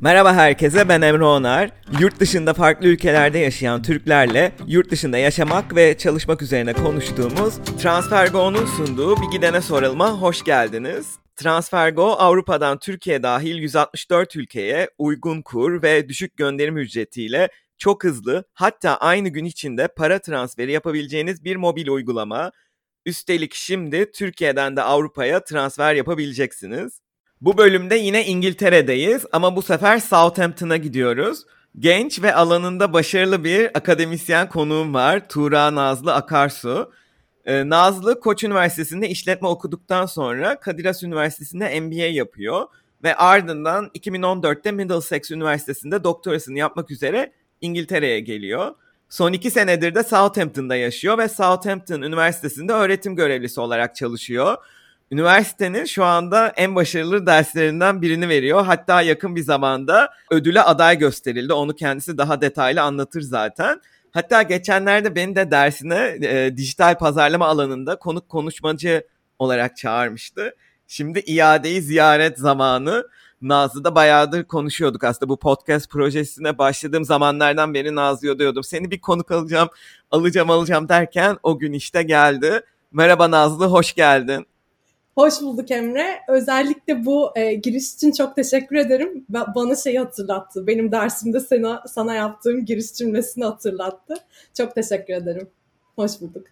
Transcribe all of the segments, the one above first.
Merhaba herkese ben Emre Onar. Yurt dışında farklı ülkelerde yaşayan Türklerle yurt dışında yaşamak ve çalışmak üzerine konuştuğumuz TransferGo'nun sunduğu Bir Gidene Soralım'a hoş geldiniz. TransferGo Avrupa'dan Türkiye dahil 164 ülkeye uygun kur ve düşük gönderim ücretiyle çok hızlı hatta aynı gün içinde para transferi yapabileceğiniz bir mobil uygulama. Üstelik şimdi Türkiye'den de Avrupa'ya transfer yapabileceksiniz. Bu bölümde yine İngiltere'deyiz ama bu sefer Southampton'a gidiyoruz. Genç ve alanında başarılı bir akademisyen konuğum var. Tuğra Nazlı Akarsu. Ee, Nazlı Koç Üniversitesi'nde işletme okuduktan sonra Kadir Has Üniversitesi'nde MBA yapıyor. Ve ardından 2014'te Middlesex Üniversitesi'nde doktorasını yapmak üzere İngiltere'ye geliyor. Son iki senedir de Southampton'da yaşıyor ve Southampton Üniversitesi'nde öğretim görevlisi olarak çalışıyor. Üniversitenin şu anda en başarılı derslerinden birini veriyor. Hatta yakın bir zamanda ödüle aday gösterildi. Onu kendisi daha detaylı anlatır zaten. Hatta geçenlerde beni de dersine e, dijital pazarlama alanında konuk konuşmacı olarak çağırmıştı. Şimdi iadeyi ziyaret zamanı. Nazlı'da bayağıdır konuşuyorduk aslında bu podcast projesine başladığım zamanlardan beri Nazlı'ya diyordum. Seni bir konuk alacağım, alacağım, alacağım derken o gün işte geldi. Merhaba Nazlı, hoş geldin. Hoş bulduk Emre. Özellikle bu e, giriş için çok teşekkür ederim. Ba- bana şeyi hatırlattı. Benim dersimde sana, sana yaptığım giriş cümlesini hatırlattı. Çok teşekkür ederim. Hoş bulduk.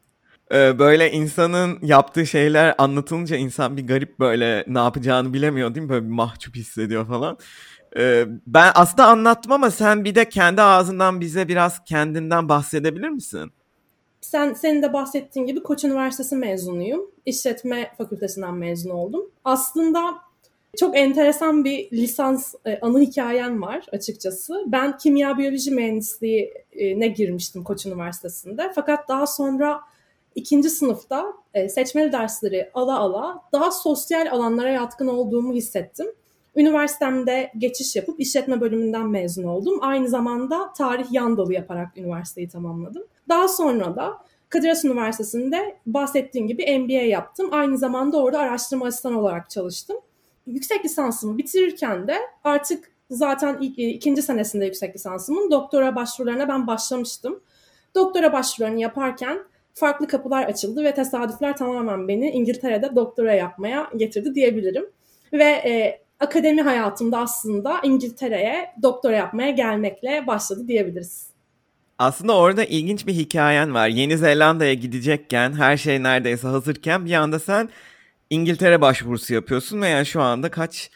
Ee, böyle insanın yaptığı şeyler anlatılınca insan bir garip böyle ne yapacağını bilemiyor değil mi? Böyle bir mahcup hissediyor falan. Ee, ben aslında anlattım ama sen bir de kendi ağzından bize biraz kendinden bahsedebilir misin? Sen senin de bahsettiğin gibi Koç Üniversitesi mezunuyum. İşletme fakültesinden mezun oldum. Aslında çok enteresan bir lisans e, anı hikayem var açıkçası. Ben kimya biyoloji mühendisliğine girmiştim Koç Üniversitesi'nde. Fakat daha sonra ikinci sınıfta e, seçmeli dersleri ala ala daha sosyal alanlara yatkın olduğumu hissettim. Üniversitemde geçiş yapıp işletme bölümünden mezun oldum. Aynı zamanda tarih yan dalı yaparak üniversiteyi tamamladım. Daha sonra da Kadir Has Üniversitesi'nde bahsettiğim gibi MBA yaptım. Aynı zamanda orada araştırma asistanı olarak çalıştım. Yüksek lisansımı bitirirken de artık zaten ilk, ikinci senesinde yüksek lisansımın doktora başvurularına ben başlamıştım. Doktora başvurularını yaparken farklı kapılar açıldı ve tesadüfler tamamen beni İngiltere'de doktora yapmaya getirdi diyebilirim. Ve e, akademi hayatımda aslında İngiltere'ye doktora yapmaya gelmekle başladı diyebiliriz. Aslında orada ilginç bir hikayen var. Yeni Zelanda'ya gidecekken her şey neredeyse hazırken bir anda sen İngiltere başvurusu yapıyorsun ve yani şu anda kaç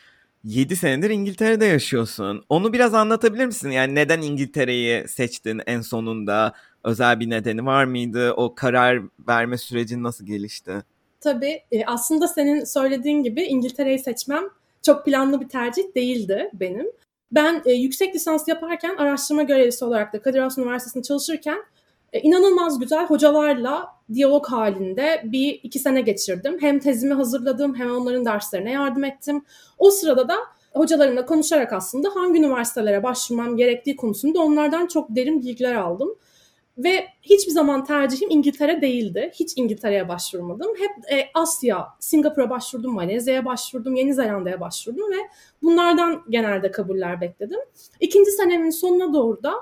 7 senedir İngiltere'de yaşıyorsun. Onu biraz anlatabilir misin? Yani neden İngiltere'yi seçtin en sonunda? Özel bir nedeni var mıydı? O karar verme sürecin nasıl gelişti? Tabii e, aslında senin söylediğin gibi İngiltere'yi seçmem çok planlı bir tercih değildi benim. Ben e, yüksek lisans yaparken araştırma görevlisi olarak da Kadir Has Üniversitesi'nde çalışırken e, inanılmaz güzel hocalarla diyalog halinde bir iki sene geçirdim. Hem tezimi hazırladım hem onların derslerine yardım ettim. O sırada da hocalarımla konuşarak aslında hangi üniversitelere başvurmam gerektiği konusunda onlardan çok derin bilgiler aldım. Ve hiçbir zaman tercihim İngiltere değildi. Hiç İngiltere'ye başvurmadım. Hep e, Asya, Singapur'a başvurdum, Malezya'ya başvurdum, Yeni Zelanda'ya başvurdum ve bunlardan genelde kabuller bekledim. İkinci senemin sonuna doğru da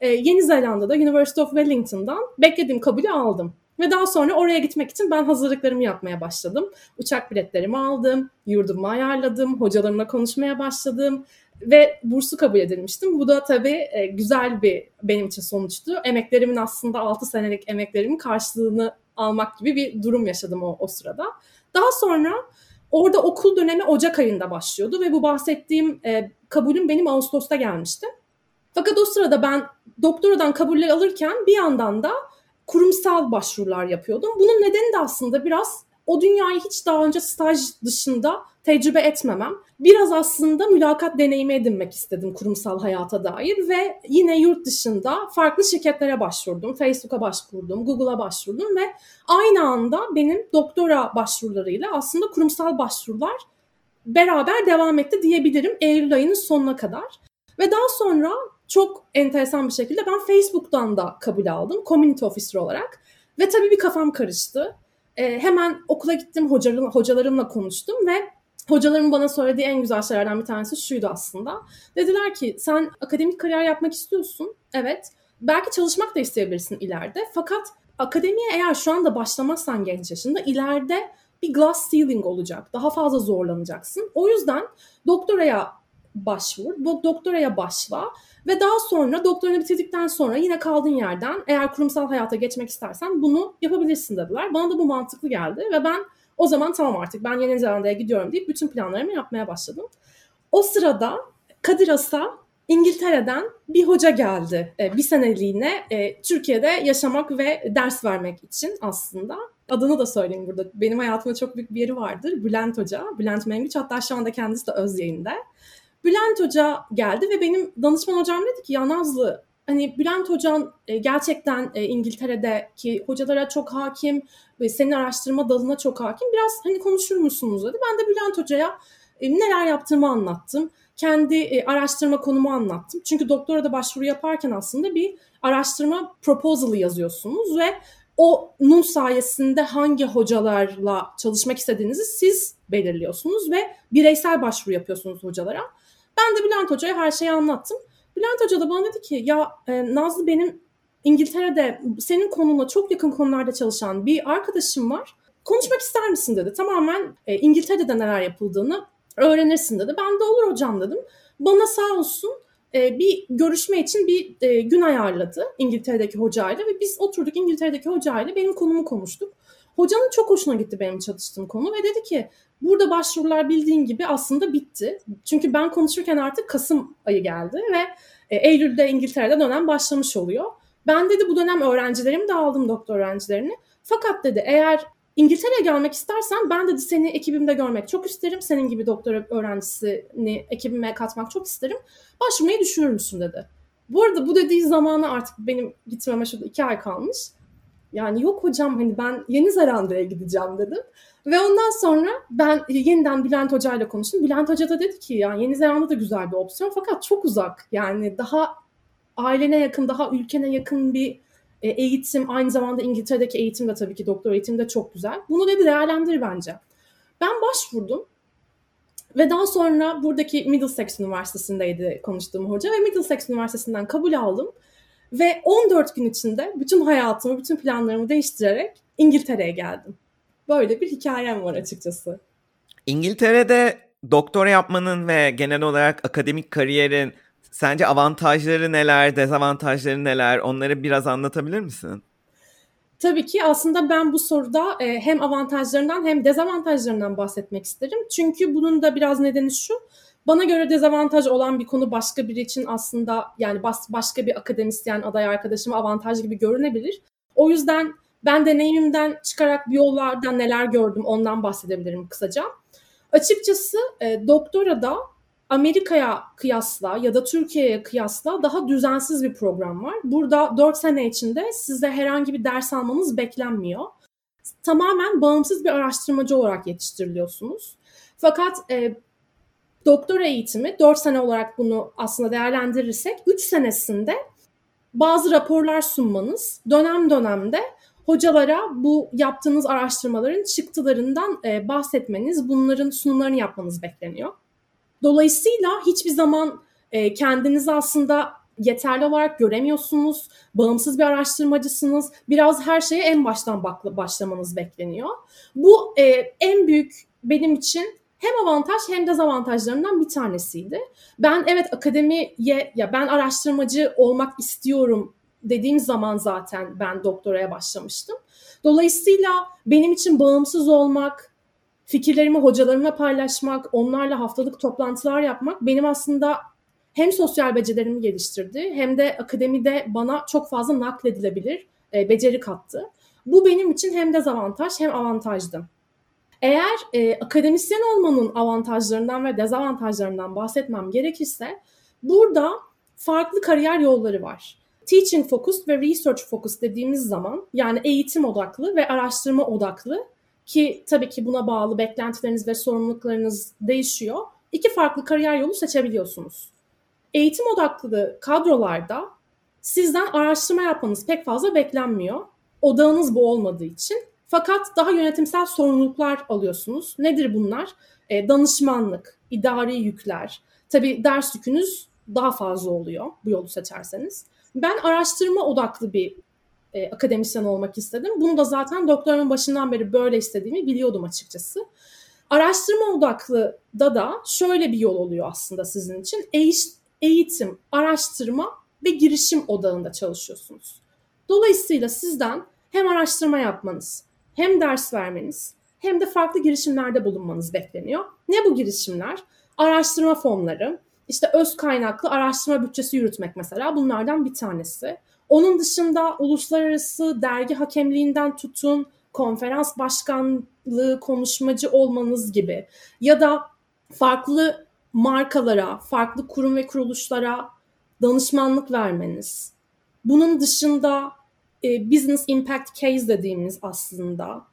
e, Yeni Zelanda'da University of Wellington'dan beklediğim kabulü aldım. Ve daha sonra oraya gitmek için ben hazırlıklarımı yapmaya başladım. Uçak biletlerimi aldım, yurdumu ayarladım, hocalarımla konuşmaya başladım ve bursu kabul edilmiştim. Bu da tabii e, güzel bir benim için sonuçtu. Emeklerimin aslında 6 senelik emeklerimin karşılığını almak gibi bir durum yaşadım o, o sırada. Daha sonra orada okul dönemi Ocak ayında başlıyordu ve bu bahsettiğim e, kabulüm benim Ağustos'ta gelmişti. Fakat o sırada ben doktoradan kabuller alırken bir yandan da kurumsal başvurular yapıyordum. Bunun nedeni de aslında biraz o dünyayı hiç daha önce staj dışında tecrübe etmemem. Biraz aslında mülakat deneyimi edinmek istedim kurumsal hayata dair ve yine yurt dışında farklı şirketlere başvurdum. Facebook'a başvurdum, Google'a başvurdum ve aynı anda benim doktora başvurularıyla aslında kurumsal başvurular beraber devam etti diyebilirim Eylül ayının sonuna kadar. Ve daha sonra çok enteresan bir şekilde ben Facebook'tan da kabul aldım community officer olarak. Ve tabii bir kafam karıştı. Ee, hemen okula gittim hocalarım, hocalarımla konuştum ve hocalarımın bana söylediği en güzel şeylerden bir tanesi şuydu aslında. Dediler ki sen akademik kariyer yapmak istiyorsun. Evet. Belki çalışmak da isteyebilirsin ileride. Fakat akademiye eğer şu anda başlamazsan genç yaşında ileride bir glass ceiling olacak. Daha fazla zorlanacaksın. O yüzden doktoraya başvur, bu doktoraya başla ve daha sonra doktorunu bitirdikten sonra yine kaldığın yerden eğer kurumsal hayata geçmek istersen bunu yapabilirsin dediler. Bana da bu mantıklı geldi ve ben o zaman tamam artık ben Yeni Zelanda'ya gidiyorum deyip bütün planlarımı yapmaya başladım. O sırada Kadir Has'a İngiltere'den bir hoca geldi e, bir seneliğine e, Türkiye'de yaşamak ve ders vermek için aslında. Adını da söyleyeyim burada. Benim hayatımda çok büyük bir yeri vardır. Bülent Hoca. Bülent Mengüç hatta şu anda kendisi de öz yayında. Bülent Hoca geldi ve benim danışman hocam dedi ki ya Nazlı hani Bülent Hocan e, gerçekten e, İngiltere'deki hocalara çok hakim ve senin araştırma dalına çok hakim. Biraz hani konuşur musunuz dedi. Ben de Bülent Hoca'ya e, neler yaptığımı anlattım. Kendi araştırma konumu anlattım. Çünkü doktora da başvuru yaparken aslında bir araştırma proposal'ı yazıyorsunuz ve onun sayesinde hangi hocalarla çalışmak istediğinizi siz belirliyorsunuz ve bireysel başvuru yapıyorsunuz hocalara. Ben de Bülent Hoca'ya her şeyi anlattım. Bülent Hoca da bana dedi ki ya e, Nazlı benim İngiltere'de senin konuna çok yakın konularda çalışan bir arkadaşım var. Konuşmak ister misin dedi. Tamamen e, İngiltere'de neler yapıldığını öğrenirsin dedi. Ben de olur hocam dedim. Bana sağ olsun e, bir görüşme için bir e, gün ayarladı İngiltere'deki hocayla ve biz oturduk İngiltere'deki hocayla benim konumu konuştuk. Hocanın çok hoşuna gitti benim çalıştığım konu ve dedi ki burada başvurular bildiğin gibi aslında bitti. Çünkü ben konuşurken artık Kasım ayı geldi ve e, Eylül'de İngiltere'de dönem başlamış oluyor. Ben dedi bu dönem öğrencilerimi de aldım doktor öğrencilerini. Fakat dedi eğer İngiltere'ye gelmek istersen ben dedi seni ekibimde görmek çok isterim. Senin gibi doktor öğrencisini ekibime katmak çok isterim. Başvurmayı düşünür müsün dedi. Bu arada bu dediği zamanı artık benim gitmeme şurada iki ay kalmış. Yani yok hocam hani ben Yeni Zelanda'ya gideceğim dedim. Ve ondan sonra ben yeniden Bülent Hoca ile konuştum. Bülent Hoca da dedi ki yani Yeni Zelanda da güzel bir opsiyon fakat çok uzak. Yani daha ailene yakın, daha ülkene yakın bir e, eğitim. Aynı zamanda İngiltere'deki eğitim de tabii ki doktor eğitim de çok güzel. Bunu dedi değerlendir bence. Ben başvurdum. Ve daha sonra buradaki Middlesex Üniversitesi'ndeydi konuştuğum hoca ve Middlesex Üniversitesi'nden kabul aldım. Ve 14 gün içinde bütün hayatımı, bütün planlarımı değiştirerek İngiltere'ye geldim. Böyle bir hikayem var açıkçası. İngiltere'de doktora yapmanın ve genel olarak akademik kariyerin sence avantajları neler, dezavantajları neler? Onları biraz anlatabilir misin? Tabii ki aslında ben bu soruda e, hem avantajlarından hem dezavantajlarından bahsetmek isterim. Çünkü bunun da biraz nedeni şu. Bana göre dezavantaj olan bir konu başka biri için aslında yani bas, başka bir akademisyen aday arkadaşım avantaj gibi görünebilir. O yüzden ben deneyimimden çıkarak biyollardan neler gördüm ondan bahsedebilirim kısaca. Açıkçası e, doktora da Amerika'ya kıyasla ya da Türkiye'ye kıyasla daha düzensiz bir program var. Burada 4 sene içinde size herhangi bir ders almanız beklenmiyor. Tamamen bağımsız bir araştırmacı olarak yetiştiriliyorsunuz. Fakat e, doktora eğitimi 4 sene olarak bunu aslında değerlendirirsek 3 senesinde bazı raporlar sunmanız, dönem dönemde hocalara bu yaptığınız araştırmaların çıktılarından e, bahsetmeniz, bunların sunumlarını yapmanız bekleniyor. Dolayısıyla hiçbir zaman e, kendinizi aslında yeterli olarak göremiyorsunuz. Bağımsız bir araştırmacısınız. Biraz her şeye en baştan başlamanız bekleniyor. Bu e, en büyük benim için hem avantaj hem dezavantajlarından bir tanesiydi. Ben evet akademiye ya ben araştırmacı olmak istiyorum dediğim zaman zaten ben doktoraya başlamıştım. Dolayısıyla benim için bağımsız olmak, fikirlerimi hocalarımla paylaşmak, onlarla haftalık toplantılar yapmak benim aslında hem sosyal becerilerimi geliştirdi hem de akademide bana çok fazla nakledilebilir e, beceri kattı. Bu benim için hem dezavantaj hem avantajdı. Eğer e, akademisyen olmanın avantajlarından ve dezavantajlarından bahsetmem gerekirse burada farklı kariyer yolları var. Teaching focused ve research focused dediğimiz zaman yani eğitim odaklı ve araştırma odaklı ki tabii ki buna bağlı beklentileriniz ve sorumluluklarınız değişiyor. İki farklı kariyer yolu seçebiliyorsunuz. Eğitim odaklı kadrolarda sizden araştırma yapmanız pek fazla beklenmiyor. Odağınız bu olmadığı için. Fakat daha yönetimsel sorumluluklar alıyorsunuz. Nedir bunlar? e, danışmanlık, idari yükler. Tabii ders yükünüz daha fazla oluyor bu yolu seçerseniz. Ben araştırma odaklı bir e, akademisyen olmak istedim. Bunu da zaten doktorumun başından beri böyle istediğimi biliyordum açıkçası. Araştırma odaklı da da şöyle bir yol oluyor aslında sizin için. Eğitim, araştırma ve girişim odağında çalışıyorsunuz. Dolayısıyla sizden hem araştırma yapmanız, hem ders vermeniz, hem de farklı girişimlerde bulunmanız bekleniyor. Ne bu girişimler? Araştırma fonları, işte öz kaynaklı araştırma bütçesi yürütmek mesela bunlardan bir tanesi. Onun dışında uluslararası dergi hakemliğinden tutun, konferans başkanlığı konuşmacı olmanız gibi ya da farklı markalara, farklı kurum ve kuruluşlara danışmanlık vermeniz. Bunun dışında e, business impact case dediğimiz aslında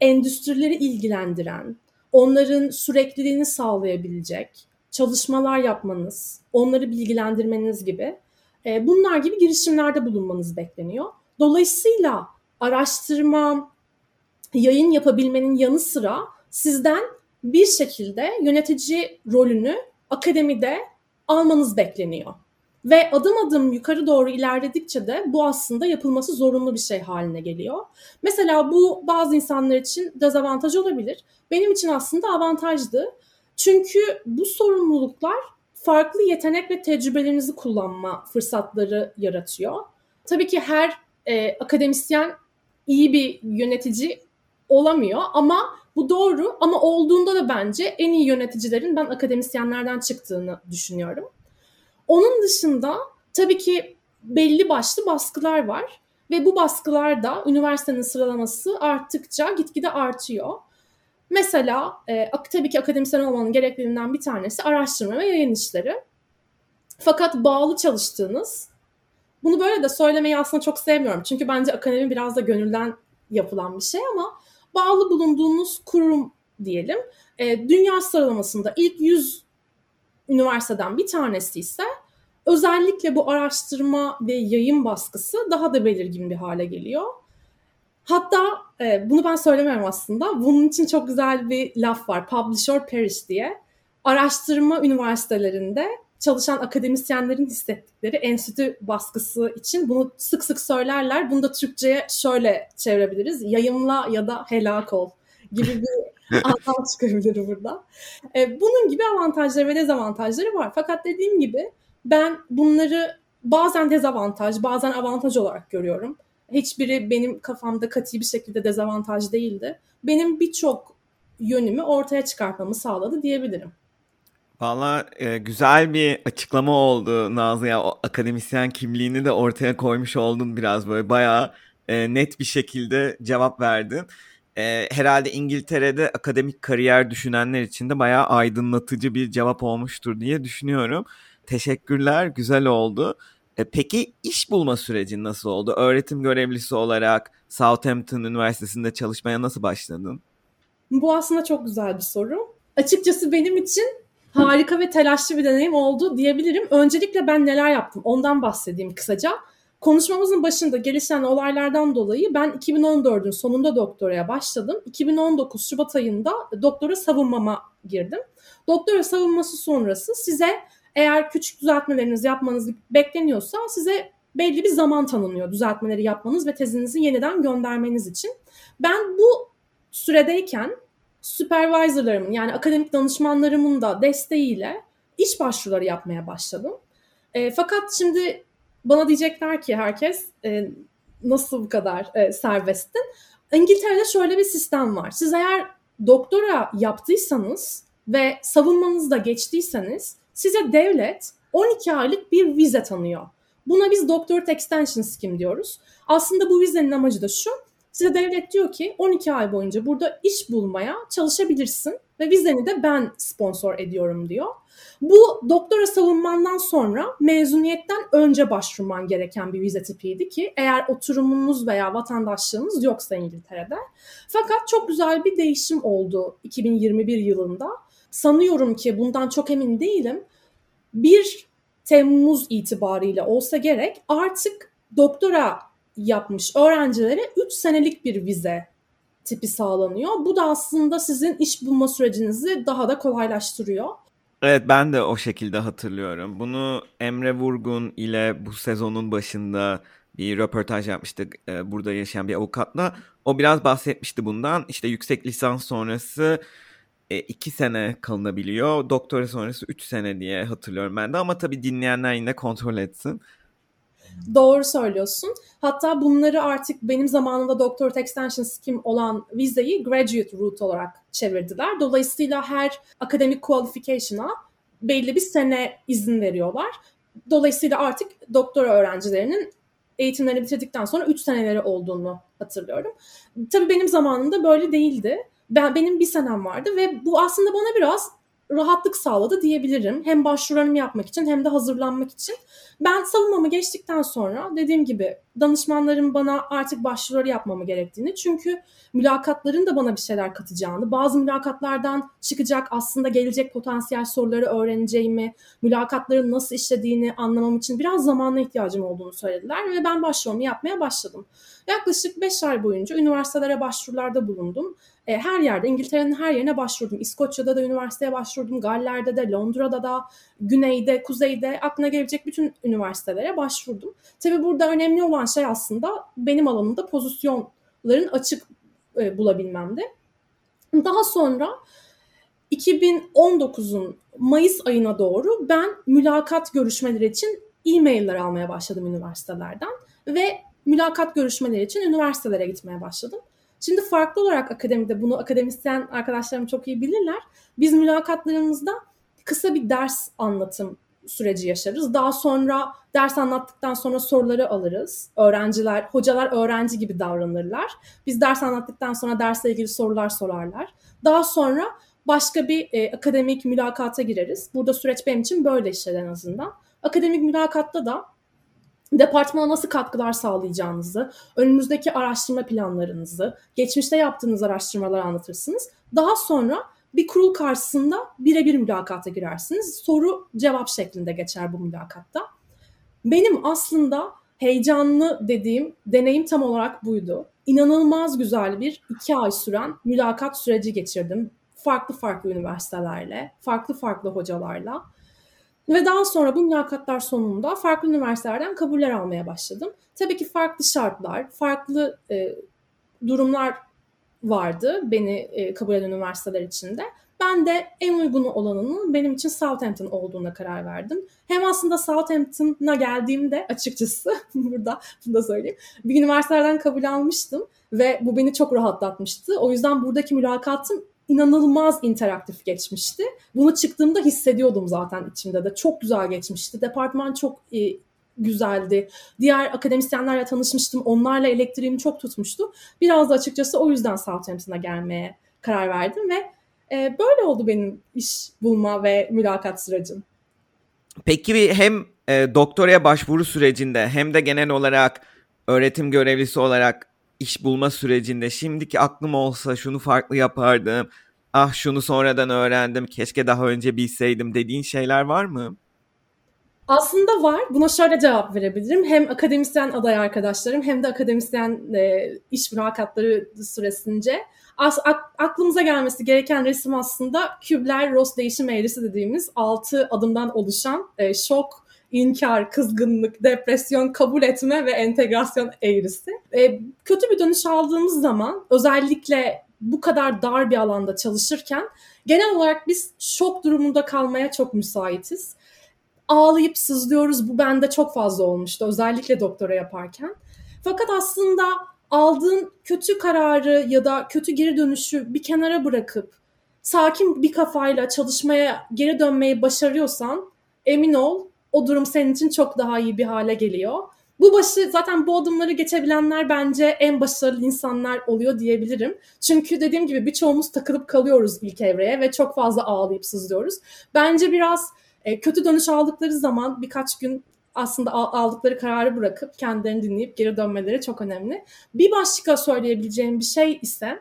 endüstrileri ilgilendiren, onların sürekliliğini sağlayabilecek çalışmalar yapmanız, onları bilgilendirmeniz gibi e, bunlar gibi girişimlerde bulunmanız bekleniyor. Dolayısıyla araştırma, yayın yapabilmenin yanı sıra sizden bir şekilde yönetici rolünü akademide almanız bekleniyor. Ve adım adım yukarı doğru ilerledikçe de bu aslında yapılması zorunlu bir şey haline geliyor. Mesela bu bazı insanlar için dezavantaj olabilir. Benim için aslında avantajdı. Çünkü bu sorumluluklar farklı yetenek ve tecrübelerinizi kullanma fırsatları yaratıyor. Tabii ki her e, akademisyen iyi bir yönetici olamıyor ama bu doğru ama olduğunda da bence en iyi yöneticilerin ben akademisyenlerden çıktığını düşünüyorum. Onun dışında tabii ki belli başlı baskılar var ve bu baskılar da üniversitenin sıralaması arttıkça gitgide artıyor. Mesela e, tabii ki akademisyen olmanın gerekliliğinden bir tanesi araştırma ve yayın işleri. Fakat bağlı çalıştığınız, bunu böyle de söylemeyi aslında çok sevmiyorum. Çünkü bence akademi biraz da gönülden yapılan bir şey ama bağlı bulunduğunuz kurum diyelim. E, dünya sıralamasında ilk 100 üniversiteden bir tanesi ise özellikle bu araştırma ve yayın baskısı daha da belirgin bir hale geliyor. Hatta e, bunu ben söylemiyorum aslında. Bunun için çok güzel bir laf var. Publish or perish diye. Araştırma üniversitelerinde çalışan akademisyenlerin hissettikleri enstitü baskısı için bunu sık sık söylerler. Bunu da Türkçe'ye şöyle çevirebiliriz. Yayımla ya da helak ol gibi bir anlam çıkabilir burada. E, bunun gibi avantajları ve dezavantajları var. Fakat dediğim gibi ben bunları bazen dezavantaj, bazen avantaj olarak görüyorum. Hiçbiri benim kafamda katı bir şekilde dezavantaj değildi. Benim birçok yönümü ortaya çıkartmamı sağladı diyebilirim. Valla e, güzel bir açıklama oldu Nazlı ya. O akademisyen kimliğini de ortaya koymuş oldun biraz böyle bayağı e, net bir şekilde cevap verdin. E, herhalde İngiltere'de akademik kariyer düşünenler için de bayağı aydınlatıcı bir cevap olmuştur diye düşünüyorum. Teşekkürler, güzel oldu. E, peki iş bulma süreci nasıl oldu? Öğretim görevlisi olarak Southampton Üniversitesi'nde çalışmaya nasıl başladın? Bu aslında çok güzel bir soru. Açıkçası benim için harika ve telaşlı bir deneyim oldu diyebilirim. Öncelikle ben neler yaptım ondan bahsedeyim kısaca. Konuşmamızın başında gelişen olaylardan dolayı ben 2014'ün sonunda doktoraya başladım. 2019 Şubat ayında doktora savunmama girdim. Doktora savunması sonrası size eğer küçük düzeltmelerinizi yapmanız bekleniyorsa size belli bir zaman tanınıyor düzeltmeleri yapmanız ve tezinizi yeniden göndermeniz için. Ben bu süredeyken supervisorlarımın yani akademik danışmanlarımın da desteğiyle iş başvuruları yapmaya başladım. E, fakat şimdi bana diyecekler ki herkes e, nasıl bu kadar e, serbesttin? İngiltere'de şöyle bir sistem var. Siz eğer doktora yaptıysanız ve savunmanızda geçtiyseniz size devlet 12 aylık bir vize tanıyor. Buna biz Doctorate Extension Scheme diyoruz. Aslında bu vizenin amacı da şu. Size devlet diyor ki 12 ay boyunca burada iş bulmaya çalışabilirsin ve vizeni de ben sponsor ediyorum diyor. Bu doktora savunmandan sonra mezuniyetten önce başvurman gereken bir vize tipiydi ki eğer oturumunuz veya vatandaşlığınız yoksa İngiltere'de. Fakat çok güzel bir değişim oldu 2021 yılında. Sanıyorum ki bundan çok emin değilim. 1 Temmuz itibariyle olsa gerek artık doktora yapmış öğrencilere 3 senelik bir vize tipi sağlanıyor. Bu da aslında sizin iş bulma sürecinizi daha da kolaylaştırıyor. Evet ben de o şekilde hatırlıyorum. Bunu Emre Vurgun ile bu sezonun başında bir röportaj yapmıştık e, burada yaşayan bir avukatla. O biraz bahsetmişti bundan. İşte yüksek lisans sonrası e, iki sene kalınabiliyor. Doktora sonrası üç sene diye hatırlıyorum ben de. Ama tabii dinleyenler yine kontrol etsin. Doğru söylüyorsun. Hatta bunları artık benim zamanımda Doctorate Extension Scheme olan vizeyi Graduate Route olarak çevirdiler. Dolayısıyla her akademik qualification'a belli bir sene izin veriyorlar. Dolayısıyla artık doktora öğrencilerinin eğitimlerini bitirdikten sonra 3 seneleri olduğunu hatırlıyorum. Tabii benim zamanımda böyle değildi. Ben benim bir senem vardı ve bu aslında bana biraz rahatlık sağladı diyebilirim. Hem başvurularımı yapmak için hem de hazırlanmak için. Ben savunmamı geçtikten sonra dediğim gibi danışmanlarım bana artık başvuruları yapmamı gerektiğini çünkü mülakatların da bana bir şeyler katacağını, bazı mülakatlardan çıkacak aslında gelecek potansiyel soruları öğreneceğimi, mülakatların nasıl işlediğini anlamam için biraz zamana ihtiyacım olduğunu söylediler ve ben başvurumu yapmaya başladım. Yaklaşık 5 ay boyunca üniversitelere başvurularda bulundum. E, her yerde, İngiltere'nin her yerine başvurdum. İskoçya'da da üniversiteye başvurdum, Galler'de de, Londra'da da, Güney'de, Kuzey'de aklına gelebilecek bütün üniversitelere başvurdum. Tabii burada önemli olan şey aslında benim alanımda pozisyonların açık e, bulabilmemdi. Daha sonra 2019'un Mayıs ayına doğru ben mülakat görüşmeleri için e-mailler almaya başladım üniversitelerden ve mülakat görüşmeleri için üniversitelere gitmeye başladım. Şimdi farklı olarak akademide bunu akademisyen arkadaşlarım çok iyi bilirler. Biz mülakatlarımızda kısa bir ders anlatım süreci yaşarız. Daha sonra ders anlattıktan sonra soruları alırız. Öğrenciler, hocalar öğrenci gibi davranırlar. Biz ders anlattıktan sonra dersle ilgili sorular sorarlar. Daha sonra başka bir e, akademik mülakata gireriz. Burada süreç benim için böyle işler en azından. Akademik mülakatta da departmana nasıl katkılar sağlayacağınızı, önümüzdeki araştırma planlarınızı, geçmişte yaptığınız araştırmaları anlatırsınız. Daha sonra bir kurul karşısında birebir mülakata girersiniz. Soru cevap şeklinde geçer bu mülakatta. Benim aslında heyecanlı dediğim deneyim tam olarak buydu. İnanılmaz güzel bir iki ay süren mülakat süreci geçirdim. Farklı farklı üniversitelerle, farklı farklı hocalarla. Ve daha sonra bu mülakatlar sonunda farklı üniversitelerden kabuller almaya başladım. Tabii ki farklı şartlar, farklı e, durumlar vardı beni e, kabul eden üniversiteler içinde. Ben de en uygun olanının benim için Southampton olduğuna karar verdim. Hem aslında Southampton'a geldiğimde açıkçası burada bunu da söyleyeyim. Bir üniversitelerden kabul almıştım ve bu beni çok rahatlatmıştı. O yüzden buradaki mülakatım inanılmaz interaktif geçmişti. Bunu çıktığımda hissediyordum zaten içimde de. Çok güzel geçmişti. Departman çok e, güzeldi. Diğer akademisyenlerle tanışmıştım. Onlarla elektriğimi çok tutmuştu. Biraz da açıkçası o yüzden Southampton'a gelmeye karar verdim ve e, böyle oldu benim iş bulma ve mülakat sürecim. Peki hem e, doktoraya başvuru sürecinde hem de genel olarak öğretim görevlisi olarak iş bulma sürecinde şimdiki aklım olsa şunu farklı yapardım. Ah şunu sonradan öğrendim. Keşke daha önce bilseydim dediğin şeyler var mı? Aslında var. Buna şöyle cevap verebilirim. Hem akademisyen aday arkadaşlarım hem de akademisyen e, iş mülakatları süresince as, aklımıza gelmesi gereken resim aslında Kübler-Ross değişim eğrisi dediğimiz 6 adımdan oluşan e, şok, inkar, kızgınlık, depresyon, kabul etme ve entegrasyon eğrisi. E, kötü bir dönüş aldığımız zaman özellikle bu kadar dar bir alanda çalışırken genel olarak biz şok durumunda kalmaya çok müsaitiz. Ağlayıp sızlıyoruz. Bu bende çok fazla olmuştu. Özellikle doktora yaparken. Fakat aslında aldığın kötü kararı ya da kötü geri dönüşü bir kenara bırakıp sakin bir kafayla çalışmaya geri dönmeyi başarıyorsan emin ol o durum senin için çok daha iyi bir hale geliyor. Bu başı zaten bu adımları geçebilenler bence en başarılı insanlar oluyor diyebilirim. Çünkü dediğim gibi birçoğumuz takılıp kalıyoruz ilk evreye ve çok fazla ağlayıp sızlıyoruz. Bence biraz e, kötü dönüş aldıkları zaman birkaç gün aslında aldıkları kararı bırakıp kendilerini dinleyip geri dönmeleri çok önemli. Bir başka söyleyebileceğim bir şey ise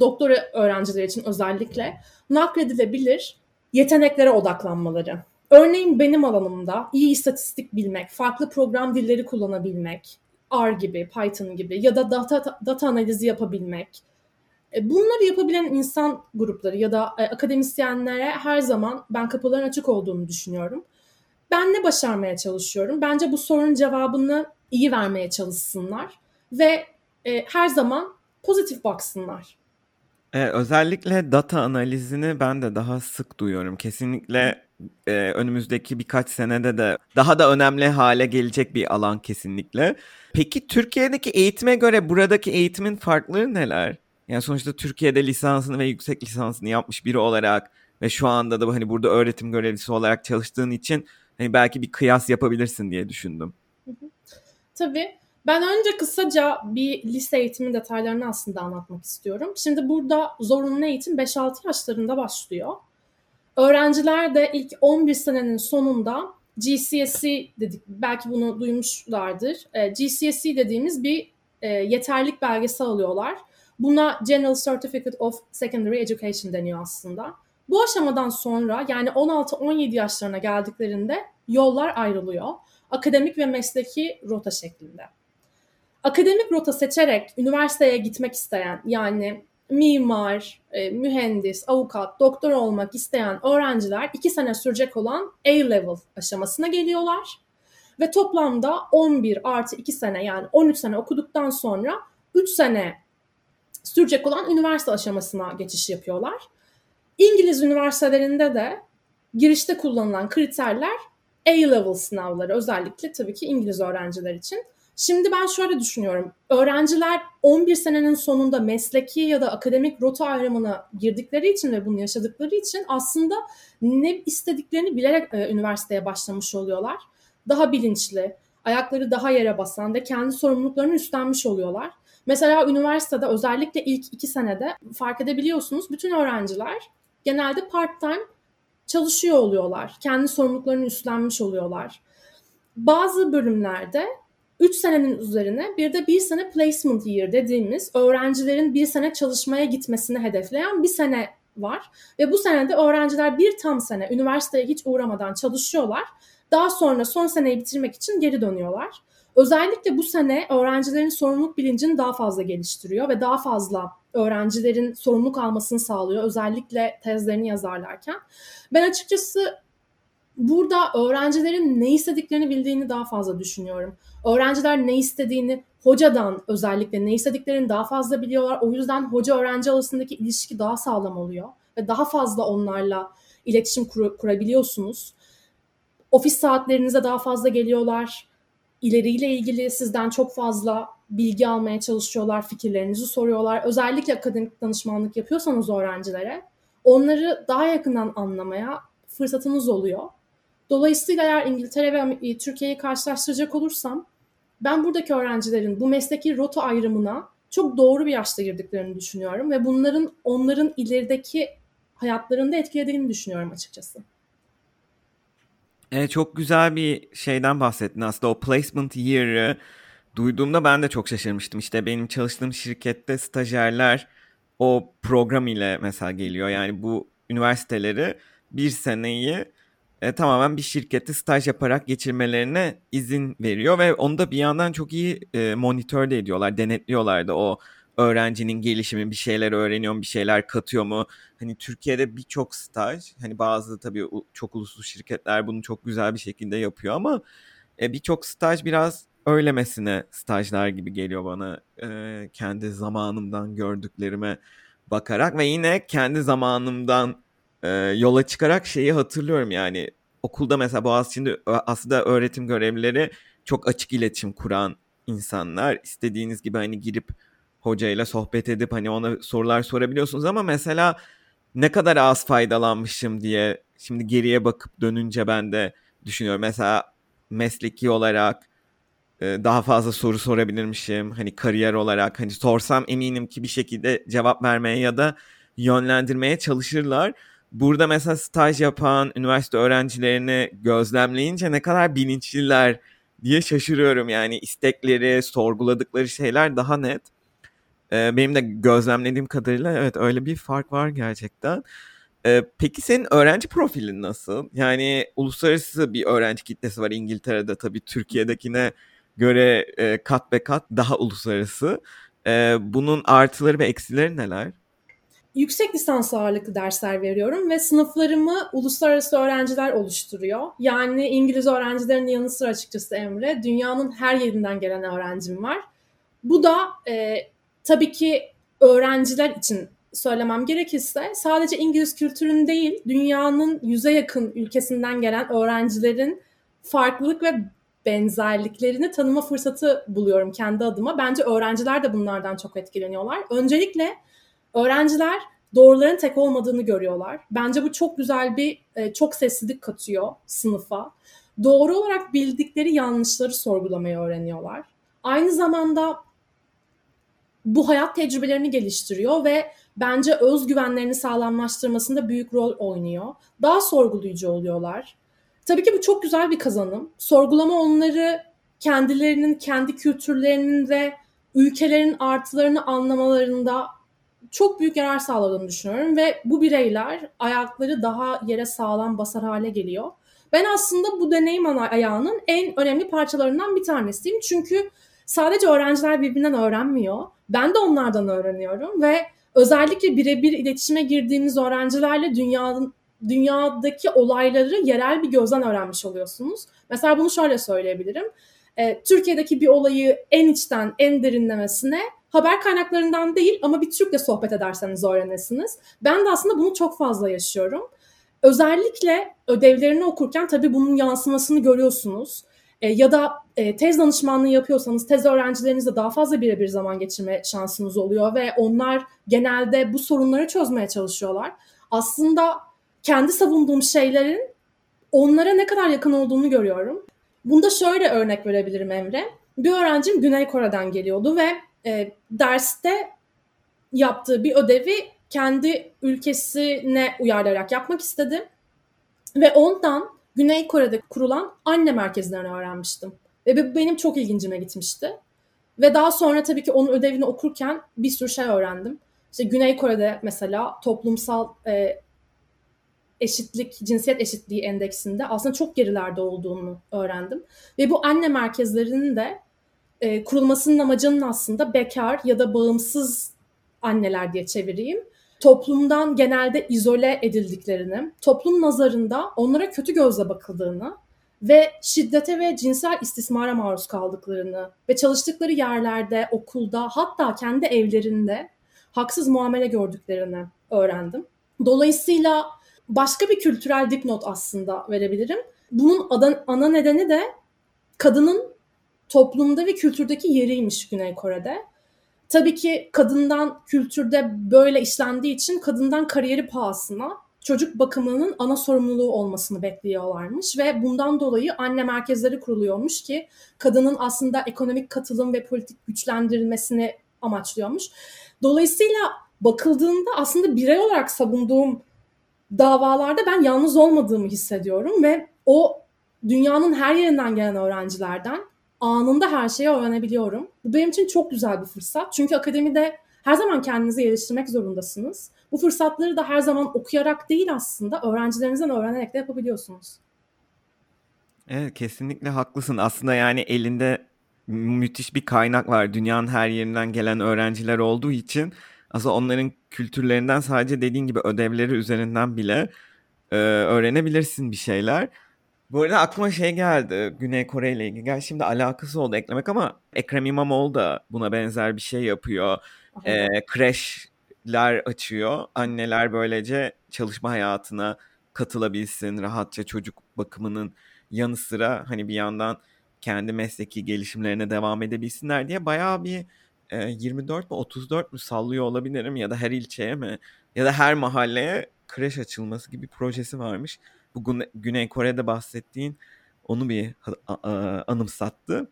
doktora öğrenciler için özellikle nakledilebilir yeteneklere odaklanmaları. Örneğin benim alanımda iyi istatistik bilmek, farklı program dilleri kullanabilmek, R gibi, Python gibi ya da data, data analizi yapabilmek, E, bunları yapabilen insan grupları ya da e, akademisyenlere her zaman ben kapıların açık olduğunu düşünüyorum. Ben ne başarmaya çalışıyorum? Bence bu sorunun cevabını iyi vermeye çalışsınlar ve e, her zaman pozitif baksınlar. Ee, özellikle data analizini ben de daha sık duyuyorum. Kesinlikle e, önümüzdeki birkaç senede de daha da önemli hale gelecek bir alan kesinlikle. Peki Türkiye'deki eğitime göre buradaki eğitimin farkları neler? Yani sonuçta Türkiye'de lisansını ve yüksek lisansını yapmış biri olarak ve şu anda da hani burada öğretim görevlisi olarak çalıştığın için hani belki bir kıyas yapabilirsin diye düşündüm. Tabii. Ben önce kısaca bir lise eğitimi detaylarını aslında anlatmak istiyorum. Şimdi burada zorunlu eğitim 5-6 yaşlarında başlıyor. Öğrenciler de ilk 11 senenin sonunda GCSE dedik, belki bunu duymuşlardır. E, GCSE dediğimiz bir e, yeterlik belgesi alıyorlar. Buna General Certificate of Secondary Education deniyor aslında. Bu aşamadan sonra yani 16-17 yaşlarına geldiklerinde yollar ayrılıyor. Akademik ve mesleki rota şeklinde. Akademik rota seçerek üniversiteye gitmek isteyen yani mimar, e, mühendis, avukat, doktor olmak isteyen öğrenciler iki sene sürecek olan A-level aşamasına geliyorlar. Ve toplamda 11 artı 2 sene yani 13 sene okuduktan sonra 3 sene sürecek olan üniversite aşamasına geçiş yapıyorlar. İngiliz üniversitelerinde de girişte kullanılan kriterler A-level sınavları özellikle tabii ki İngiliz öğrenciler için. Şimdi ben şöyle düşünüyorum. Öğrenciler 11 senenin sonunda mesleki ya da akademik rota ayrımına girdikleri için ve bunu yaşadıkları için aslında ne istediklerini bilerek e, üniversiteye başlamış oluyorlar. Daha bilinçli, ayakları daha yere basan ve kendi sorumluluklarını üstlenmiş oluyorlar. Mesela üniversitede özellikle ilk iki senede fark edebiliyorsunuz bütün öğrenciler genelde part time çalışıyor oluyorlar. Kendi sorumluluklarını üstlenmiş oluyorlar. Bazı bölümlerde 3 senenin üzerine bir de bir sene placement year dediğimiz öğrencilerin bir sene çalışmaya gitmesini hedefleyen bir sene var. Ve bu senede öğrenciler bir tam sene üniversiteye hiç uğramadan çalışıyorlar. Daha sonra son seneyi bitirmek için geri dönüyorlar. Özellikle bu sene öğrencilerin sorumluluk bilincini daha fazla geliştiriyor ve daha fazla öğrencilerin sorumluluk almasını sağlıyor. Özellikle tezlerini yazarlarken. Ben açıkçası burada öğrencilerin ne istediklerini bildiğini daha fazla düşünüyorum. Öğrenciler ne istediğini hocadan özellikle ne istediklerini daha fazla biliyorlar. O yüzden hoca öğrenci arasındaki ilişki daha sağlam oluyor ve daha fazla onlarla iletişim kur- kurabiliyorsunuz. Ofis saatlerinize daha fazla geliyorlar. İleriyle ilgili sizden çok fazla bilgi almaya çalışıyorlar, fikirlerinizi soruyorlar. Özellikle akademik danışmanlık yapıyorsanız öğrencilere onları daha yakından anlamaya fırsatınız oluyor. Dolayısıyla eğer İngiltere ve Türkiye'yi karşılaştıracak olursam ben buradaki öğrencilerin bu mesleki rota ayrımına çok doğru bir yaşta girdiklerini düşünüyorum ve bunların onların ilerideki hayatlarında etkilediğini düşünüyorum açıkçası. E, çok güzel bir şeyden bahsettin aslında o placement year'ı duyduğumda ben de çok şaşırmıştım. İşte benim çalıştığım şirkette stajyerler o program ile mesela geliyor. Yani bu üniversiteleri bir seneyi e, tamamen bir şirkette staj yaparak geçirmelerine izin veriyor ve onu da bir yandan çok iyi e, monitör de ediyorlar, denetliyorlar da o öğrencinin gelişimi bir şeyler öğreniyor mu, bir şeyler katıyor mu? Hani Türkiye'de birçok staj, hani bazı tabii çok uluslu şirketler bunu çok güzel bir şekilde yapıyor ama e, birçok staj biraz öylemesine stajlar gibi geliyor bana e, kendi zamanımdan gördüklerime bakarak ve yine kendi zamanımdan e, yola çıkarak şeyi hatırlıyorum yani okulda mesela Boğaziçi'nde aslında öğretim görevlileri çok açık iletişim kuran insanlar. istediğiniz gibi hani girip hocayla sohbet edip hani ona sorular sorabiliyorsunuz ama mesela ne kadar az faydalanmışım diye şimdi geriye bakıp dönünce ben de düşünüyorum. Mesela mesleki olarak daha fazla soru sorabilirmişim. Hani kariyer olarak hani sorsam eminim ki bir şekilde cevap vermeye ya da yönlendirmeye çalışırlar burada mesela staj yapan üniversite öğrencilerini gözlemleyince ne kadar bilinçliler diye şaşırıyorum. Yani istekleri, sorguladıkları şeyler daha net. Ee, benim de gözlemlediğim kadarıyla evet öyle bir fark var gerçekten. Ee, peki senin öğrenci profilin nasıl? Yani uluslararası bir öğrenci kitlesi var İngiltere'de tabii Türkiye'dekine göre e, kat be kat daha uluslararası. Ee, bunun artıları ve eksileri neler? Yüksek lisans ağırlıklı dersler veriyorum ve sınıflarımı uluslararası öğrenciler oluşturuyor. Yani İngiliz öğrencilerin yanı sıra açıkçası Emre, dünyanın her yerinden gelen öğrencim var. Bu da e, tabii ki öğrenciler için söylemem gerekirse sadece İngiliz kültürün değil, dünyanın yüze yakın ülkesinden gelen öğrencilerin farklılık ve benzerliklerini tanıma fırsatı buluyorum kendi adıma. Bence öğrenciler de bunlardan çok etkileniyorlar. Öncelikle öğrenciler doğruların tek olmadığını görüyorlar. Bence bu çok güzel bir, e, çok sessizlik katıyor sınıfa. Doğru olarak bildikleri yanlışları sorgulamayı öğreniyorlar. Aynı zamanda bu hayat tecrübelerini geliştiriyor ve bence özgüvenlerini sağlamlaştırmasında büyük rol oynuyor. Daha sorgulayıcı oluyorlar. Tabii ki bu çok güzel bir kazanım. Sorgulama onları kendilerinin, kendi kültürlerinin ve ülkelerin artılarını anlamalarında çok büyük yarar sağladığını düşünüyorum ve bu bireyler ayakları daha yere sağlam basar hale geliyor. Ben aslında bu deneyim ayağının en önemli parçalarından bir tanesiyim. Çünkü sadece öğrenciler birbirinden öğrenmiyor. Ben de onlardan öğreniyorum ve özellikle birebir iletişime girdiğimiz öğrencilerle dünyanın dünyadaki olayları yerel bir gözden öğrenmiş oluyorsunuz. Mesela bunu şöyle söyleyebilirim. Türkiye'deki bir olayı en içten, en derinlemesine haber kaynaklarından değil ama bir Türk'le sohbet ederseniz öğrenirsiniz. Ben de aslında bunu çok fazla yaşıyorum. Özellikle ödevlerini okurken tabii bunun yansımasını görüyorsunuz. E, ya da e, tez danışmanlığı yapıyorsanız tez öğrencilerinizle daha fazla birebir zaman geçirme şansınız oluyor ve onlar genelde bu sorunları çözmeye çalışıyorlar. Aslında kendi savunduğum şeylerin onlara ne kadar yakın olduğunu görüyorum. Bunda şöyle örnek verebilirim Emre. Bir öğrencim Güney Kore'den geliyordu ve e, derste yaptığı bir ödevi kendi ülkesine uyarlayarak yapmak istedi. Ve ondan Güney Kore'de kurulan anne merkezlerini öğrenmiştim. Ve bu benim çok ilgincime gitmişti. Ve daha sonra tabii ki onun ödevini okurken bir sürü şey öğrendim. İşte Güney Kore'de mesela toplumsal e, eşitlik, cinsiyet eşitliği endeksinde aslında çok gerilerde olduğunu öğrendim. Ve bu anne merkezlerinin de e, kurulmasının amacının aslında bekar ya da bağımsız anneler diye çevireyim. Toplumdan genelde izole edildiklerini, toplum nazarında onlara kötü gözle bakıldığını ve şiddete ve cinsel istismara maruz kaldıklarını ve çalıştıkları yerlerde, okulda hatta kendi evlerinde haksız muamele gördüklerini öğrendim. Dolayısıyla başka bir kültürel dipnot aslında verebilirim. Bunun ana nedeni de kadının toplumda ve kültürdeki yeriymiş Güney Kore'de. Tabii ki kadından kültürde böyle işlendiği için kadından kariyeri pahasına çocuk bakımının ana sorumluluğu olmasını bekliyorlarmış ve bundan dolayı anne merkezleri kuruluyormuş ki kadının aslında ekonomik katılım ve politik güçlendirilmesini amaçlıyormuş. Dolayısıyla bakıldığında aslında birey olarak savunduğum davalarda ben yalnız olmadığımı hissediyorum ve o dünyanın her yerinden gelen öğrencilerden anında her şeyi öğrenebiliyorum. Bu benim için çok güzel bir fırsat. Çünkü akademide her zaman kendinizi geliştirmek zorundasınız. Bu fırsatları da her zaman okuyarak değil aslında öğrencilerinizden öğrenerek de yapabiliyorsunuz. Evet kesinlikle haklısın. Aslında yani elinde müthiş bir kaynak var. Dünyanın her yerinden gelen öğrenciler olduğu için aslında onların kültürlerinden sadece dediğin gibi ödevleri üzerinden bile e, öğrenebilirsin bir şeyler. Bu arada aklıma şey geldi Güney Kore ile ilgili. Gerçi şimdi alakası oldu eklemek ama Ekrem İmamoğlu da buna benzer bir şey yapıyor. E, kreşler açıyor. Anneler böylece çalışma hayatına katılabilsin. Rahatça çocuk bakımının yanı sıra hani bir yandan kendi mesleki gelişimlerine devam edebilsinler diye bayağı bir e, 24 mi 34 mü sallıyor olabilirim ya da her ilçeye mi ya da her mahalleye kreş açılması gibi projesi varmış. Bu Güney Kore'de bahsettiğin onu bir anımsattı.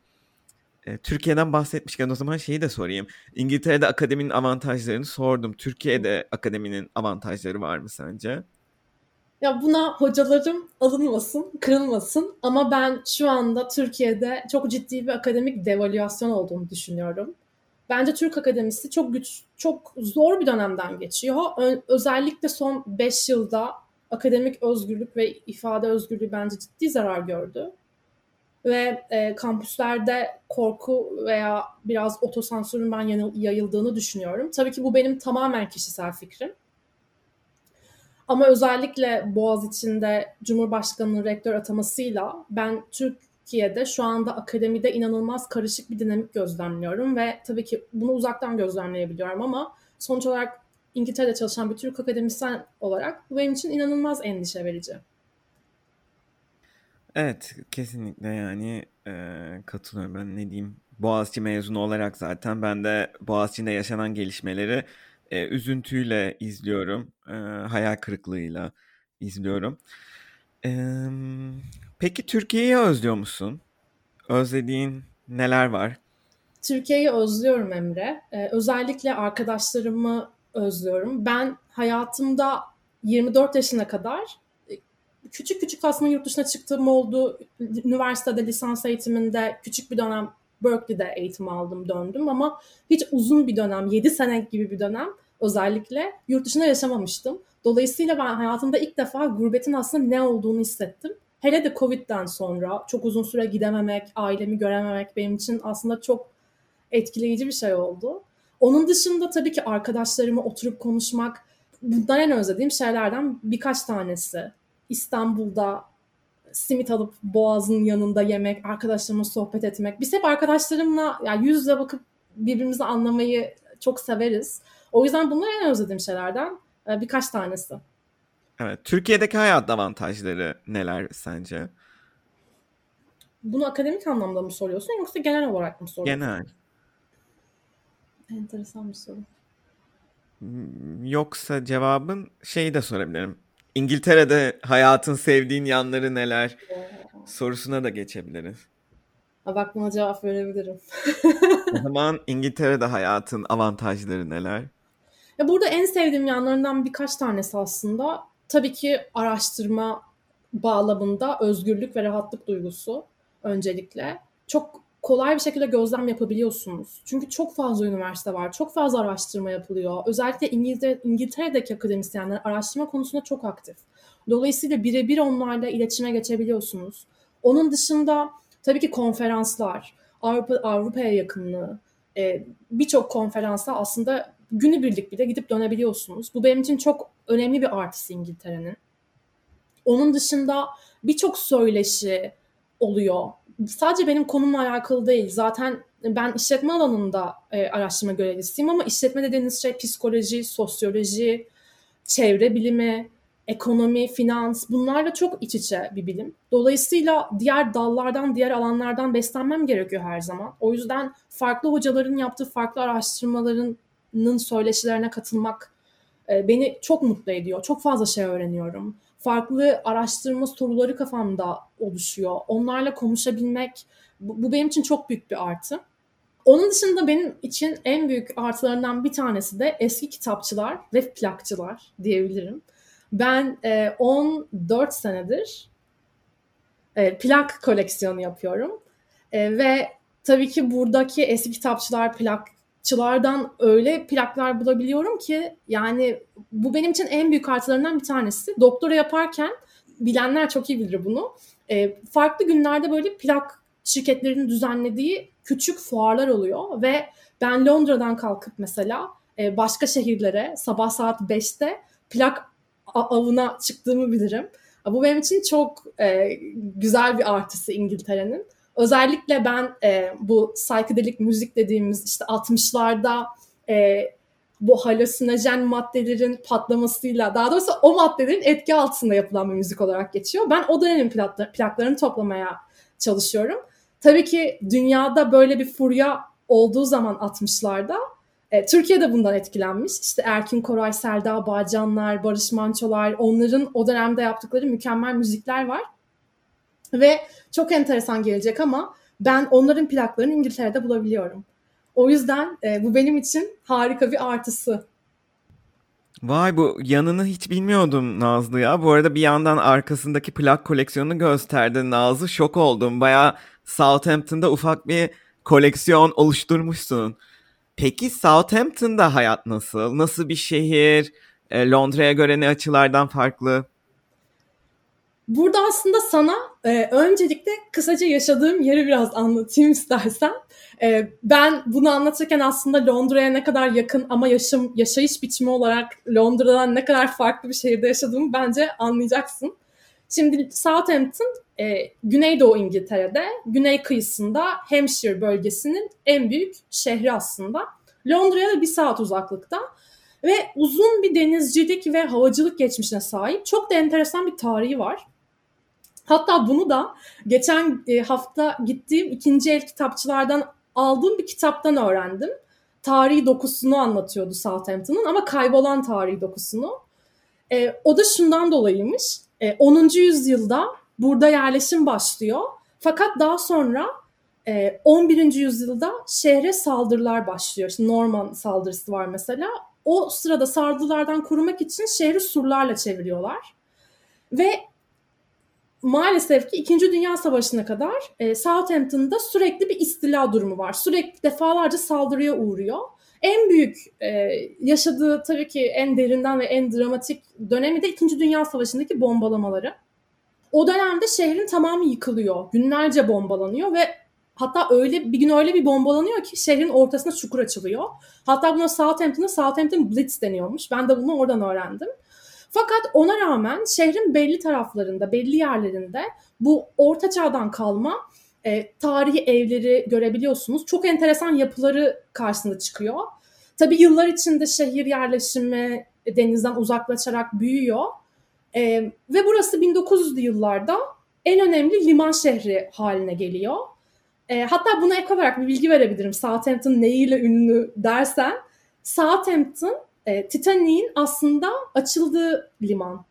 E, Türkiye'den bahsetmişken o zaman şeyi de sorayım. İngiltere'de akademinin avantajlarını sordum. Türkiye'de akademinin avantajları var mı sence? Ya buna hocalarım alınmasın, kırılmasın ama ben şu anda Türkiye'de çok ciddi bir akademik devalüasyon olduğunu düşünüyorum. Bence Türk Akademisi çok güç, çok zor bir dönemden geçiyor. Özellikle son 5 yılda akademik özgürlük ve ifade özgürlüğü bence ciddi zarar gördü. ve e, kampüslerde korku veya biraz otosansürün ben yayıldığını düşünüyorum. Tabii ki bu benim tamamen kişisel fikrim. Ama özellikle Boğaz içinde Cumhurbaşkanı'nın rektör atamasıyla ben Türkiye'de şu anda akademide inanılmaz karışık bir dinamik gözlemliyorum ve tabii ki bunu uzaktan gözlemleyebiliyorum ama sonuç olarak İngiltere'de çalışan bir Türk akademisyen olarak bu benim için inanılmaz endişe verici. Evet kesinlikle yani e, katılıyorum ben ne diyeyim Boğaziçi mezunu olarak zaten ben de Boğaziçi'nde yaşanan gelişmeleri e, üzüntüyle izliyorum e, hayal kırıklığıyla izliyorum. E, peki Türkiye'yi özlüyor musun? Özlediğin neler var? Türkiye'yi özlüyorum Emre. Ee, özellikle arkadaşlarımı özlüyorum. Ben hayatımda 24 yaşına kadar küçük küçük aslında yurt dışına çıktığım oldu. Üniversitede lisans eğitiminde küçük bir dönem Berkeley'de eğitim aldım döndüm ama hiç uzun bir dönem 7 sene gibi bir dönem özellikle yurt dışında yaşamamıştım. Dolayısıyla ben hayatımda ilk defa gurbetin aslında ne olduğunu hissettim. Hele de Covid'den sonra çok uzun süre gidememek, ailemi görememek benim için aslında çok etkileyici bir şey oldu. Onun dışında tabii ki arkadaşlarımı oturup konuşmak bundan en özlediğim şeylerden birkaç tanesi. İstanbul'da simit alıp boğazın yanında yemek, arkadaşlarımla sohbet etmek. Biz hep arkadaşlarımla yani yüz yüze bakıp birbirimizi anlamayı çok severiz. O yüzden bunlar en özlediğim şeylerden e, birkaç tanesi. Evet. Türkiye'deki hayat avantajları neler sence? Bunu akademik anlamda mı soruyorsun yoksa genel olarak mı soruyorsun? Genel. Enteresan bir soru. Hmm, yoksa cevabın şeyi de sorabilirim. İngiltere'de hayatın sevdiğin yanları neler? Sorusuna da geçebiliriz. Ha, bak buna cevap verebilirim. o zaman İngiltere'de hayatın avantajları neler? Ya burada en sevdiğim yanlarından birkaç tanesi aslında. Tabii ki araştırma bağlamında özgürlük ve rahatlık duygusu öncelikle. Çok kolay bir şekilde gözlem yapabiliyorsunuz. Çünkü çok fazla üniversite var, çok fazla araştırma yapılıyor. Özellikle İngiltere, İngiltere'deki akademisyenler araştırma konusunda çok aktif. Dolayısıyla birebir onlarla iletişime geçebiliyorsunuz. Onun dışında tabii ki konferanslar, Avrupa Avrupa'ya yakınlığı, e, birçok konferansa aslında günübirlik bile gidip dönebiliyorsunuz. Bu benim için çok önemli bir artısı İngiltere'nin. Onun dışında birçok söyleşi oluyor sadece benim konumla alakalı değil. Zaten ben işletme alanında e, araştırma görevlisiyim ama işletme dediğiniz şey psikoloji, sosyoloji, çevre bilimi, ekonomi, finans bunlarla çok iç içe bir bilim. Dolayısıyla diğer dallardan, diğer alanlardan beslenmem gerekiyor her zaman. O yüzden farklı hocaların yaptığı farklı araştırmalarının söyleşilerine katılmak e, beni çok mutlu ediyor. Çok fazla şey öğreniyorum farklı araştırma soruları kafamda oluşuyor. Onlarla konuşabilmek bu, bu benim için çok büyük bir artı. Onun dışında benim için en büyük artılarından bir tanesi de eski kitapçılar ve plakçılar diyebilirim. Ben e, 14 senedir e, plak koleksiyonu yapıyorum. E, ve tabii ki buradaki eski kitapçılar, plak çılardan öyle plaklar bulabiliyorum ki yani bu benim için en büyük artılarından bir tanesi. Doktora yaparken bilenler çok iyi bilir bunu. E, farklı günlerde böyle plak şirketlerinin düzenlediği küçük fuarlar oluyor ve ben Londra'dan kalkıp mesela e, başka şehirlere sabah saat 5'te plak avına çıktığımı bilirim. Bu benim için çok e, güzel bir artısı İngiltere'nin. Özellikle ben e, bu psychedelic müzik dediğimiz işte 60'larda e, bu halüsinojen maddelerin patlamasıyla daha doğrusu o maddelerin etki altında yapılan bir müzik olarak geçiyor. Ben o dönemin plaklar, plaklarını toplamaya çalışıyorum. Tabii ki dünyada böyle bir furya olduğu zaman 60'larda e, Türkiye de bundan etkilenmiş. İşte Erkin Koray, Selda Bağcanlar, Barış Mançolar onların o dönemde yaptıkları mükemmel müzikler var. Ve çok enteresan gelecek ama ben onların plaklarını İngiltere'de bulabiliyorum. O yüzden e, bu benim için harika bir artısı. Vay bu yanını hiç bilmiyordum Nazlı ya. Bu arada bir yandan arkasındaki plak koleksiyonunu gösterdi Nazlı. Şok oldum. Baya Southampton'da ufak bir koleksiyon oluşturmuşsun. Peki Southampton'da hayat nasıl? Nasıl bir şehir? E, Londra'ya göre ne açılardan farklı? Burada aslında sana e, öncelikle kısaca yaşadığım yeri biraz anlatayım istersen. E, ben bunu anlatırken aslında Londra'ya ne kadar yakın ama yaşam yaşayış biçimi olarak Londra'dan ne kadar farklı bir şehirde yaşadığımı bence anlayacaksın. Şimdi Southampton e, Güneydoğu İngiltere'de, güney kıyısında Hampshire bölgesinin en büyük şehri aslında. Londra'ya da bir saat uzaklıkta ve uzun bir denizcilik ve havacılık geçmişine sahip. Çok da enteresan bir tarihi var. Hatta bunu da geçen e, hafta gittiğim ikinci el kitapçılardan aldığım bir kitaptan öğrendim. Tarihi dokusunu anlatıyordu Southampton'ın ama kaybolan tarihi dokusunu. E, o da şundan dolayıymış. E, 10. yüzyılda burada yerleşim başlıyor. Fakat daha sonra e, 11. yüzyılda şehre saldırılar başlıyor. İşte Norman saldırısı var mesela. O sırada saldırılardan korumak için şehri surlarla çeviriyorlar. Ve maalesef ki 2. Dünya Savaşı'na kadar e, Southampton'da sürekli bir istila durumu var. Sürekli defalarca saldırıya uğruyor. En büyük e, yaşadığı tabii ki en derinden ve en dramatik dönemi de 2. Dünya Savaşı'ndaki bombalamaları. O dönemde şehrin tamamı yıkılıyor. Günlerce bombalanıyor ve hatta öyle bir gün öyle bir bombalanıyor ki şehrin ortasına çukur açılıyor. Hatta buna Southampton'da Southampton Blitz deniyormuş. Ben de bunu oradan öğrendim. Fakat ona rağmen şehrin belli taraflarında, belli yerlerinde bu orta çağdan kalma e, tarihi evleri görebiliyorsunuz. Çok enteresan yapıları karşısında çıkıyor. Tabii yıllar içinde şehir yerleşimi denizden uzaklaşarak büyüyor. E, ve burası 1900'lü yıllarda en önemli liman şehri haline geliyor. E, hatta buna ek olarak bir bilgi verebilirim. Southampton neyiyle ünlü dersen. Southampton e, Titanic'in aslında açıldığı liman.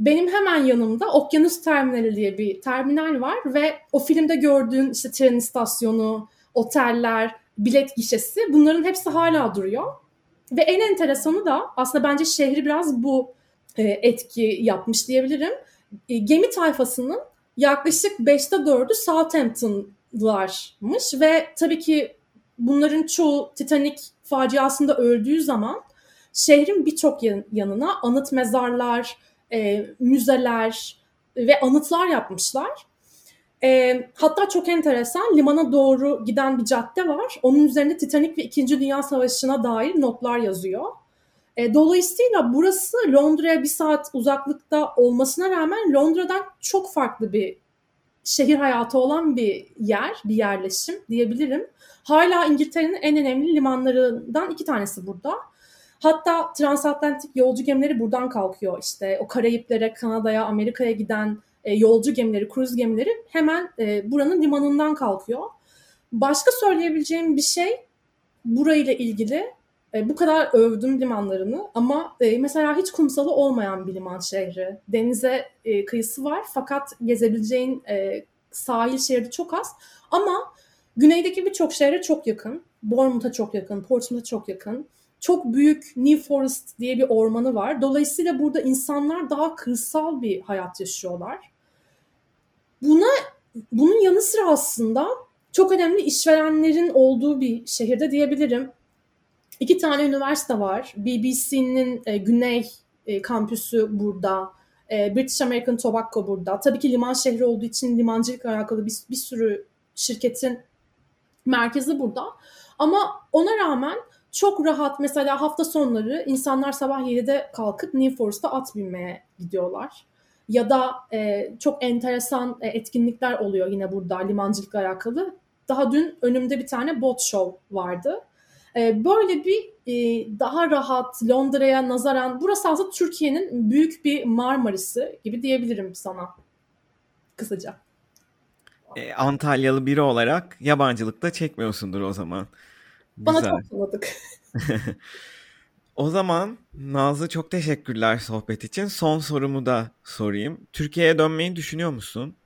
Benim hemen yanımda Okyanus Terminali diye bir terminal var ve o filmde gördüğün işte tren istasyonu, oteller, bilet gişesi bunların hepsi hala duruyor. Ve en enteresanı da aslında bence şehri biraz bu e, etki yapmış diyebilirim. E, gemi tayfasının yaklaşık 5'te 4'ü Southampton'larmış ve tabii ki bunların çoğu Titanic faciasında öldüğü zaman şehrin birçok yanına anıt mezarlar, e, müzeler ve anıtlar yapmışlar. E, hatta çok enteresan limana doğru giden bir cadde var. Onun üzerinde Titanic ve İkinci Dünya Savaşı'na dair notlar yazıyor. E, dolayısıyla burası Londra'ya bir saat uzaklıkta olmasına rağmen Londra'dan çok farklı bir şehir hayatı olan bir yer, bir yerleşim diyebilirim. Hala İngiltere'nin en önemli limanlarından iki tanesi burada. Hatta transatlantik yolcu gemileri buradan kalkıyor. İşte o Karayiplere, Kanada'ya, Amerika'ya giden e, yolcu gemileri, kruz gemileri hemen e, buranın limanından kalkıyor. Başka söyleyebileceğim bir şey burayla ilgili e, bu kadar övdüm limanlarını ama e, mesela hiç kumsalı olmayan bir liman şehri. Denize e, kıyısı var fakat gezebileceğin e, sahil şeridi çok az. Ama güneydeki birçok şehre çok yakın. Bournemouth'a çok yakın, Portsmouth'a çok yakın çok büyük New Forest diye bir ormanı var. Dolayısıyla burada insanlar daha kırsal bir hayat yaşıyorlar. Buna bunun yanı sıra aslında çok önemli işverenlerin olduğu bir şehirde diyebilirim. İki tane üniversite var. BBC'nin e, güney e, kampüsü burada. E, British American Tobacco burada. Tabii ki liman şehri olduğu için limancılık alakalı bir, bir sürü şirketin merkezi burada. Ama ona rağmen çok rahat mesela hafta sonları insanlar sabah 7'de kalkıp New Forest'a at binmeye gidiyorlar. Ya da e, çok enteresan e, etkinlikler oluyor yine burada limancılıkla alakalı. Daha dün önümde bir tane bot show vardı. E, böyle bir e, daha rahat Londra'ya nazaran burası aslında Türkiye'nin büyük bir Marmaris'i gibi diyebilirim sana kısaca. E, Antalyalı biri olarak yabancılıkta çekmiyorsundur o zaman. Bana Güzel. çok tanıdık. o zaman Nazlı çok teşekkürler sohbet için. Son sorumu da sorayım. Türkiye'ye dönmeyi düşünüyor musun?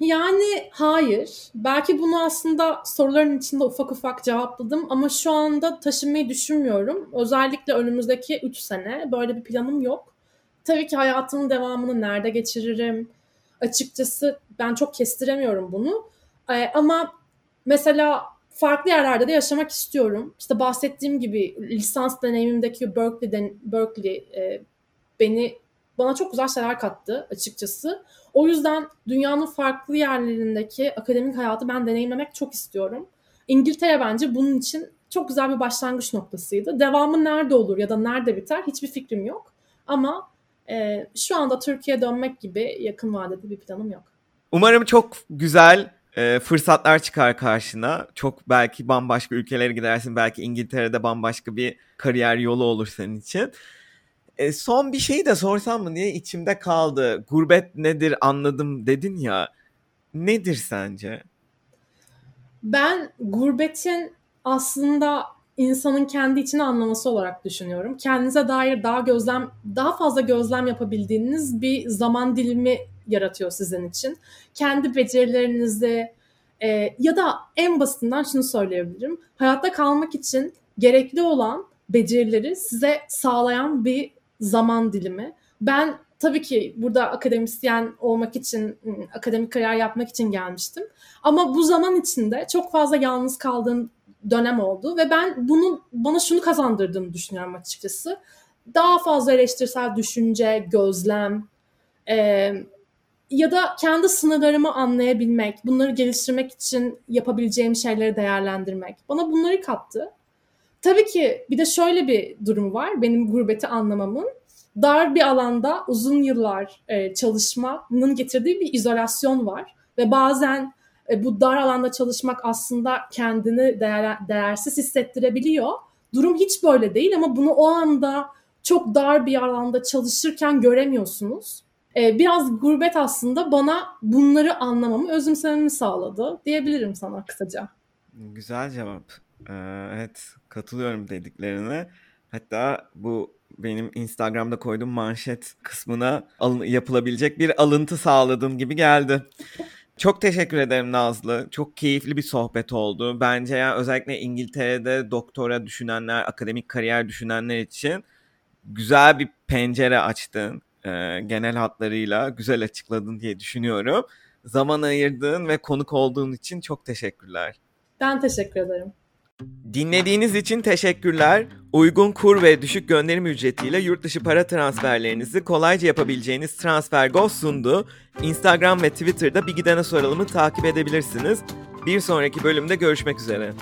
Yani hayır. Belki bunu aslında soruların içinde ufak ufak cevapladım ama şu anda taşınmayı düşünmüyorum. Özellikle önümüzdeki 3 sene böyle bir planım yok. Tabii ki hayatımın devamını nerede geçiririm? Açıkçası ben çok kestiremiyorum bunu. E, ama mesela farklı yerlerde de yaşamak istiyorum. İşte bahsettiğim gibi lisans deneyimimdeki Berkeley'den Berkeley e, beni bana çok güzel şeyler kattı açıkçası. O yüzden dünyanın farklı yerlerindeki akademik hayatı ben deneyimlemek çok istiyorum. İngiltere bence bunun için çok güzel bir başlangıç noktasıydı. Devamı nerede olur ya da nerede biter hiçbir fikrim yok. Ama e, şu anda Türkiye'ye dönmek gibi yakın vadede bir planım yok. Umarım çok güzel e, fırsatlar çıkar karşına. Çok belki bambaşka ülkelere gidersin. Belki İngiltere'de bambaşka bir kariyer yolu olur senin için. E, son bir şey de sorsam mı diye içimde kaldı. Gurbet nedir anladım dedin ya. Nedir sence? Ben gurbetin aslında insanın kendi içine anlaması olarak düşünüyorum. Kendinize dair daha gözlem, daha fazla gözlem yapabildiğiniz bir zaman dilimi yaratıyor sizin için. Kendi becerilerinizi e, ya da en basitinden şunu söyleyebilirim. Hayatta kalmak için gerekli olan becerileri size sağlayan bir zaman dilimi. Ben tabii ki burada akademisyen olmak için, akademik kariyer yapmak için gelmiştim. Ama bu zaman içinde çok fazla yalnız kaldığım dönem oldu ve ben bunun bana şunu kazandırdığını düşünüyorum açıkçası. Daha fazla eleştirisel düşünce, gözlem e, ya da kendi sınırlarımı anlayabilmek, bunları geliştirmek için yapabileceğim şeyleri değerlendirmek bana bunları kattı. Tabii ki bir de şöyle bir durum var benim gurbeti anlamamın. Dar bir alanda uzun yıllar e, çalışmanın getirdiği bir izolasyon var. Ve bazen e, bu dar alanda çalışmak aslında kendini değer, değersiz hissettirebiliyor. Durum hiç böyle değil ama bunu o anda çok dar bir alanda çalışırken göremiyorsunuz. E, biraz gurbet aslında bana bunları anlamamı, özümsememi sağladı diyebilirim sana kısaca. Güzel cevap. Ee, evet katılıyorum dediklerine. Hatta bu benim Instagram'da koyduğum manşet kısmına yapılabilecek bir alıntı sağladın gibi geldi. Çok teşekkür ederim Nazlı. Çok keyifli bir sohbet oldu. Bence ya özellikle İngiltere'de doktora düşünenler, akademik kariyer düşünenler için güzel bir pencere açtın. Ee, genel hatlarıyla güzel açıkladın diye düşünüyorum. Zaman ayırdığın ve konuk olduğun için çok teşekkürler. Ben teşekkür ederim. Dinlediğiniz için teşekkürler. Uygun kur ve düşük gönderim ücretiyle yurt dışı para transferlerinizi kolayca yapabileceğiniz TransferGo sundu. Instagram ve Twitter'da Bir Gidene Soralım'ı takip edebilirsiniz. Bir sonraki bölümde görüşmek üzere.